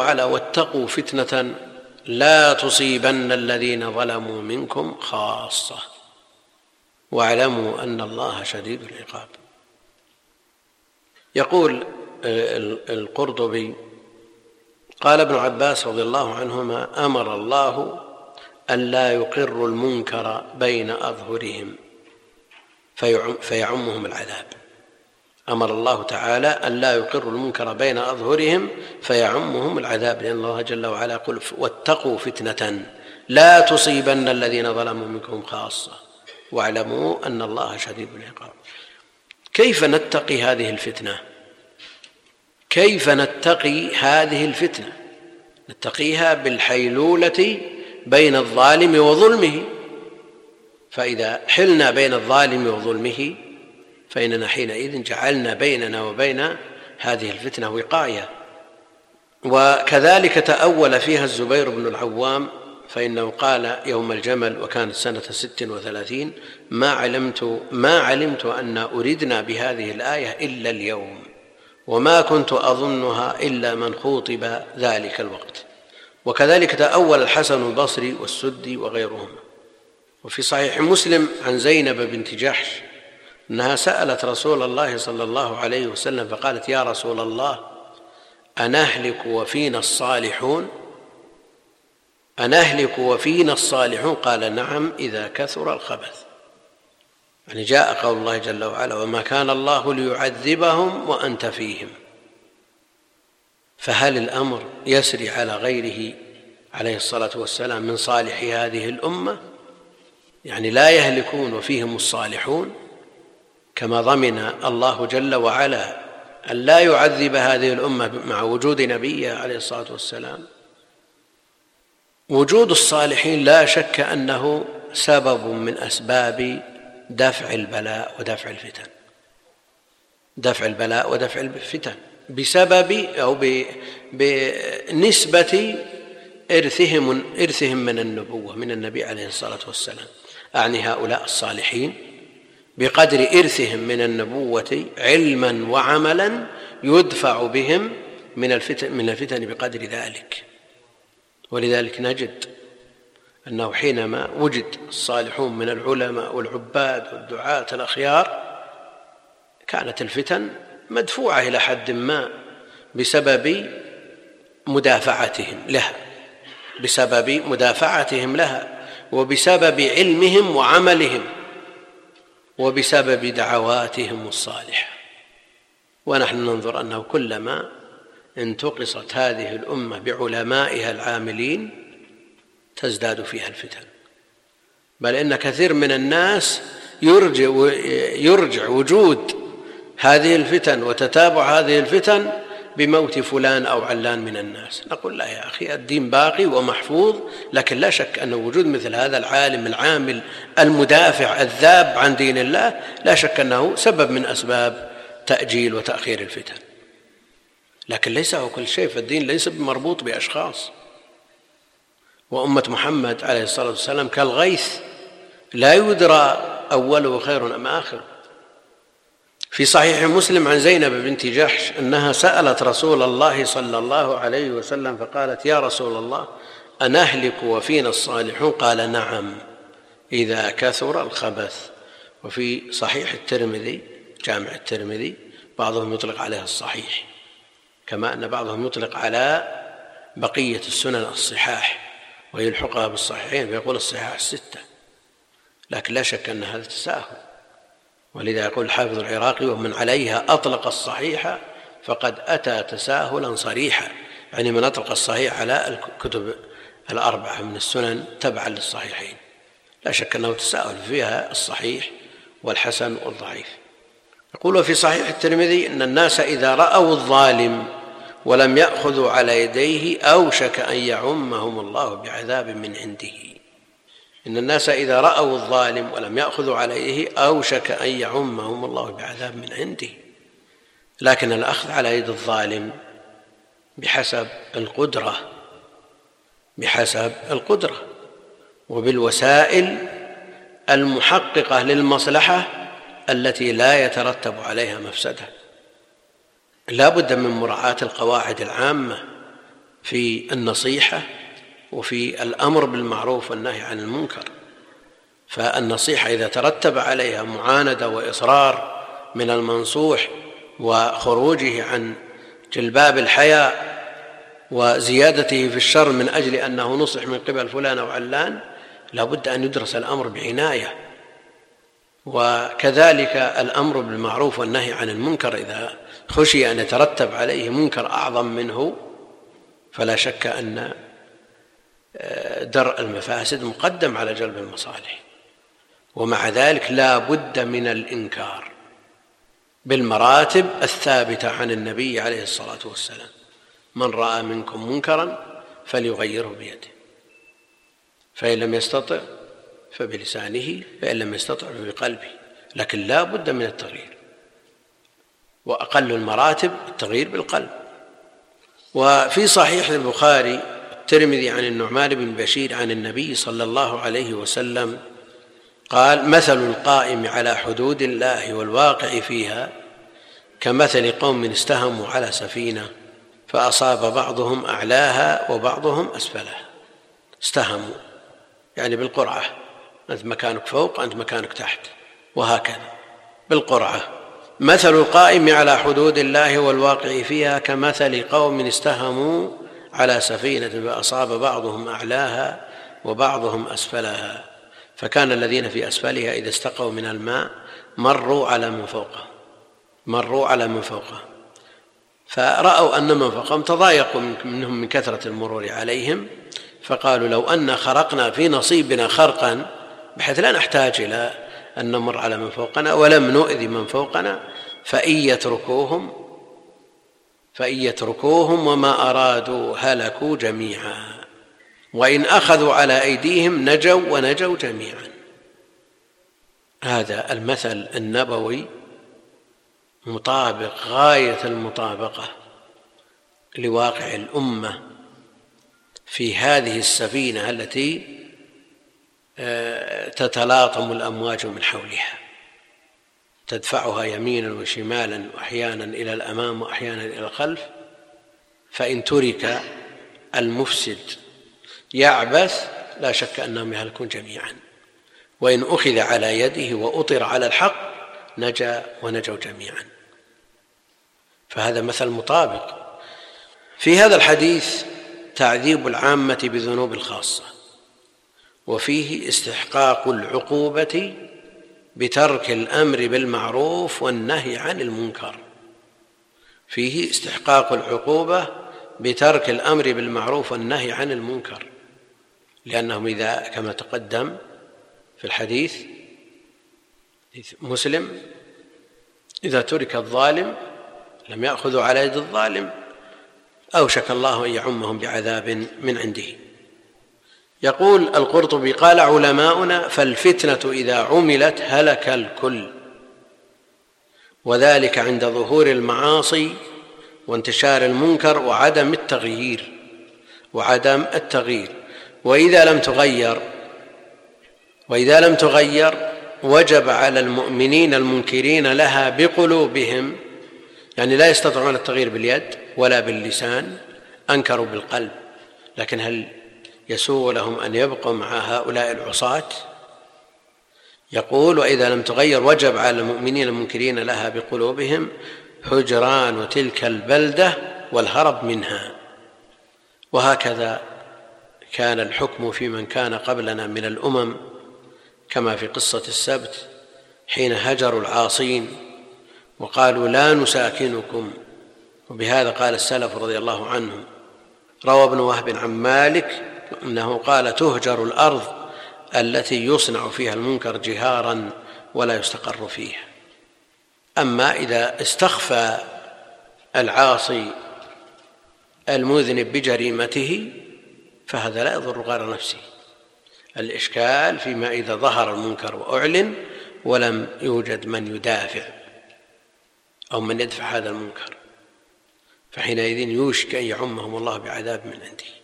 وعلا واتقوا فتنة لا تصيبن الذين ظلموا منكم خاصة. واعلموا أن الله شديد العقاب. يقول القرطبي قال ابن عباس رضي الله عنهما أمر الله أن لا يقروا المنكر بين أظهرهم فيعمهم العذاب. أمر الله تعالى أن لا يقروا المنكر بين أظهرهم فيعمهم العذاب لأن الله جل وعلا يقول واتقوا فتنة لا تصيبن الذين ظلموا منكم خاصة واعلموا أن الله شديد العقاب. كيف نتقي هذه الفتنة؟ كيف نتقي هذه الفتنة؟ نتقيها بالحيلولة بين الظالم وظلمه. فإذا حلنا بين الظالم وظلمه فإننا حينئذ جعلنا بيننا وبين هذه الفتنة وقاية. وكذلك تأول فيها الزبير بن العوام فإنه قال يوم الجمل وكانت سنة ست وثلاثين ما علمت ما علمت أن أردنا بهذه الآية إلا اليوم وما كنت أظنها إلا من خوطب ذلك الوقت. وكذلك تأول الحسن البصري والسدي وغيرهما. وفي صحيح مسلم عن زينب بنت جحش أنها سألت رسول الله صلى الله عليه وسلم فقالت يا رسول الله أنهلك وفينا الصالحون؟ أنهلك وفينا الصالحون؟ قال نعم إذا كثر الخبث. يعني جاء قول الله جل وعلا وما كان الله ليعذبهم وأنت فيهم. فهل الأمر يسري على غيره عليه الصلاة والسلام من صالح هذه الأمة؟ يعني لا يهلكون وفيهم الصالحون؟ كما ضمن الله جل وعلا أن لا يعذب هذه الأمة مع وجود نبيه عليه الصلاة والسلام. وجود الصالحين لا شك أنه سبب من أسباب دفع البلاء ودفع الفتن. دفع البلاء ودفع الفتن بسبب أو بنسبه إرثهم إرثهم من النبوة من النبي عليه الصلاة والسلام. أعني هؤلاء الصالحين بقدر إرثهم من النبوة علما وعملا يدفع بهم من الفتن من الفتن بقدر ذلك. ولذلك نجد أنه حينما وجد الصالحون من العلماء والعباد والدعاة الأخيار كانت الفتن مدفوعة إلى حد ما بسبب مدافعتهم لها بسبب مدافعتهم لها وبسبب علمهم وعملهم. وبسبب دعواتهم الصالحة. ونحن ننظر أنه كلما انتقصت هذه الأمة بعلمائها العاملين تزداد فيها الفتن. بل إن كثير من الناس يرجع يرجع وجود هذه الفتن وتتابع هذه الفتن بموت فلان أو علان من الناس. نقول لا يا أخي الدين باقي ومحفوظ لكن لا شك أن وجود مثل هذا العالم العامل المدافع الذاب عن دين الله لا شك أنه سبب من أسباب تأجيل وتأخير الفتن. لكن ليس هو كل شيء فالدين ليس مربوط بأشخاص. وأمة محمد عليه الصلاة والسلام كالغيث لا يدرى أوله خير أم آخر في صحيح مسلم عن زينب بنت جحش أنها سألت رسول الله صلى الله عليه وسلم فقالت يا رسول الله أنهلك وفينا الصالحون؟ قال نعم إذا كثر الخبث. وفي صحيح الترمذي جامع الترمذي بعضهم يطلق عليها الصحيح كما أن بعضهم يطلق على بقية السنن الصحاح ويلحقها بالصحيحين فيقول الصحاح الستة لكن لا شك أن هذا تساهل. ولذا يقول الحافظ العراقي ومن عليها أطلق الصحيح فقد أتى تساهلا صريحا. يعني من أطلق الصحيح على الكتب الأربعة من السنن تبعا للصحيحين. لا شك أنه تساهل فيها الصحيح والحسن والضعيف. يقول وفي صحيح الترمذي إن الناس إذا رأوا الظالم ولم يأخذوا على يديه أوشك أن يعمهم الله بعذاب من عنده. إن الناس إذا رأوا الظالم ولم يأخذوا على يديه أوشك أن يعمهم الله بعذاب من عنده. لكن الأخذ على يد الظالم بحسب القدرة بحسب القدرة. وبالوسائل المحققة للمصلحة التي لا يترتب عليها مفسدة. لا بد من مراعاة القواعد العامة في النصيحة وفي الأمر بالمعروف والنهي عن المنكر. فالنصيحة إذا ترتب عليها معاندة وإصرار من المنصوح وخروجه عن جلباب الحياء وزيادته في الشر من أجل أنه نصح من قبل فلان أو علان لا بد أن يدرس الأمر بعناية. وكذلك الأمر بالمعروف والنهي عن المنكر إذا خشي أن يترتب عليه منكر أعظم منه فلا شك أن درء المفاسد مقدم على جلب المصالح. ومع ذلك لا بد من الإنكار بالمراتب الثابتة عن النبي عليه الصلاة والسلام. من رأى منكم منكرا فليغيره بيده. فإن لم يستطع فبلسانه فإن لم يستطع فبقلبه. لكن لا بد من التغيير. وأقل المراتب التغيير بالقلب. وفي صحيح البخاري الترمذي عن النعمان بن بشير عن النبي صلى الله عليه وسلم قال مثل القائم على حدود الله والواقع فيها كمثل قوم استهموا على سفينة فأصاب بعضهم أعلاها وبعضهم أسفلها. استهموا يعني بالقرعة أنت مكانك فوق أنت مكانك تحت وهكذا بالقرعة. مثل القائم على حدود الله والواقع فيها كمثل قوم استهموا على سفينة فأصاب بعضهم أعلاها وبعضهم أسفلها فكان الذين في أسفلها إذا استقوا من الماء مروا على من فوقهم مروا على من فوقهم فرأوا أن من فوقهم تضايقوا منهم من كثرة المرور عليهم فقالوا لو أن خرقنا في نصيبنا خرقا بحيث لا نحتاج إلى أن نمر على من فوقنا ولم نؤذي من فوقنا فإن يتركوهم فإن يتركوهم وما أرادوا هلكوا جميعا. وإن أخذوا على أيديهم نجوا ونجوا جميعا. هذا المثل النبوي مطابق غاية المطابقة لواقع الأمة في هذه السفينة التي آه، تتلاطم الأمواج من حولها. تدفعها يمينا وشمالا وأحيانا إلى الأمام وأحيانا إلى الخلف فإن ترك المفسد يعبث لا شك أنهم يهلكون جميعا. وإن أخذ على يده وأطر على الحق نجا ونجوا جميعا. فهذا مثل مطابق. في هذا الحديث تعذيب العامة بذنوب الخاصة وفيه استحقاق العقوبة بترك الأمر بالمعروف والنهي عن المنكر. فيه استحقاق العقوبة بترك الأمر بالمعروف والنهي عن المنكر. لأنهم إذا كما تقدم في الحديث مسلم إذا ترك الظالم لم يأخذوا على يد الظالم أوشك الله أن يعمهم بعذاب من عنده. يقول القرطبي قال علماؤنا فالفتنة إذا عملت هلك الكل. وذلك عند ظهور المعاصي وانتشار المنكر وعدم التغيير وعدم التغيير. وإذا لم تغير وإذا لم تغير وجب على المؤمنين المنكرين لها بقلوبهم يعني لا يستطيعون التغيير باليد ولا باللسان أنكروا بالقلب. لكن هل يسوغ لهم أن يبقوا مع هؤلاء العصاة؟ يقول وإذا لم تغير وجب على المؤمنين المنكرين لها بقلوبهم هجران تلك البلدة والهرب منها. وهكذا كان الحكم في من كان قبلنا من الأمم كما في قصة السبت حين هجروا العاصين وقالوا لا نساكنكم. وبهذا قال السلف رضي الله عنهم. روى ابن وهب عن مالك إنه قال تهجر الأرض التي يصنع فيها المنكر جهارا ولا يستقر فيها أما إذا استخفى العاصي المذنب بجريمته فهذا لا يضر غير نفسه. الإشكال فيما إذا ظهر المنكر وأعلن ولم يوجد من يدافع أو من يدفع هذا المنكر. فحينئذ يوشك أن يعمهم الله بعذاب من عنده.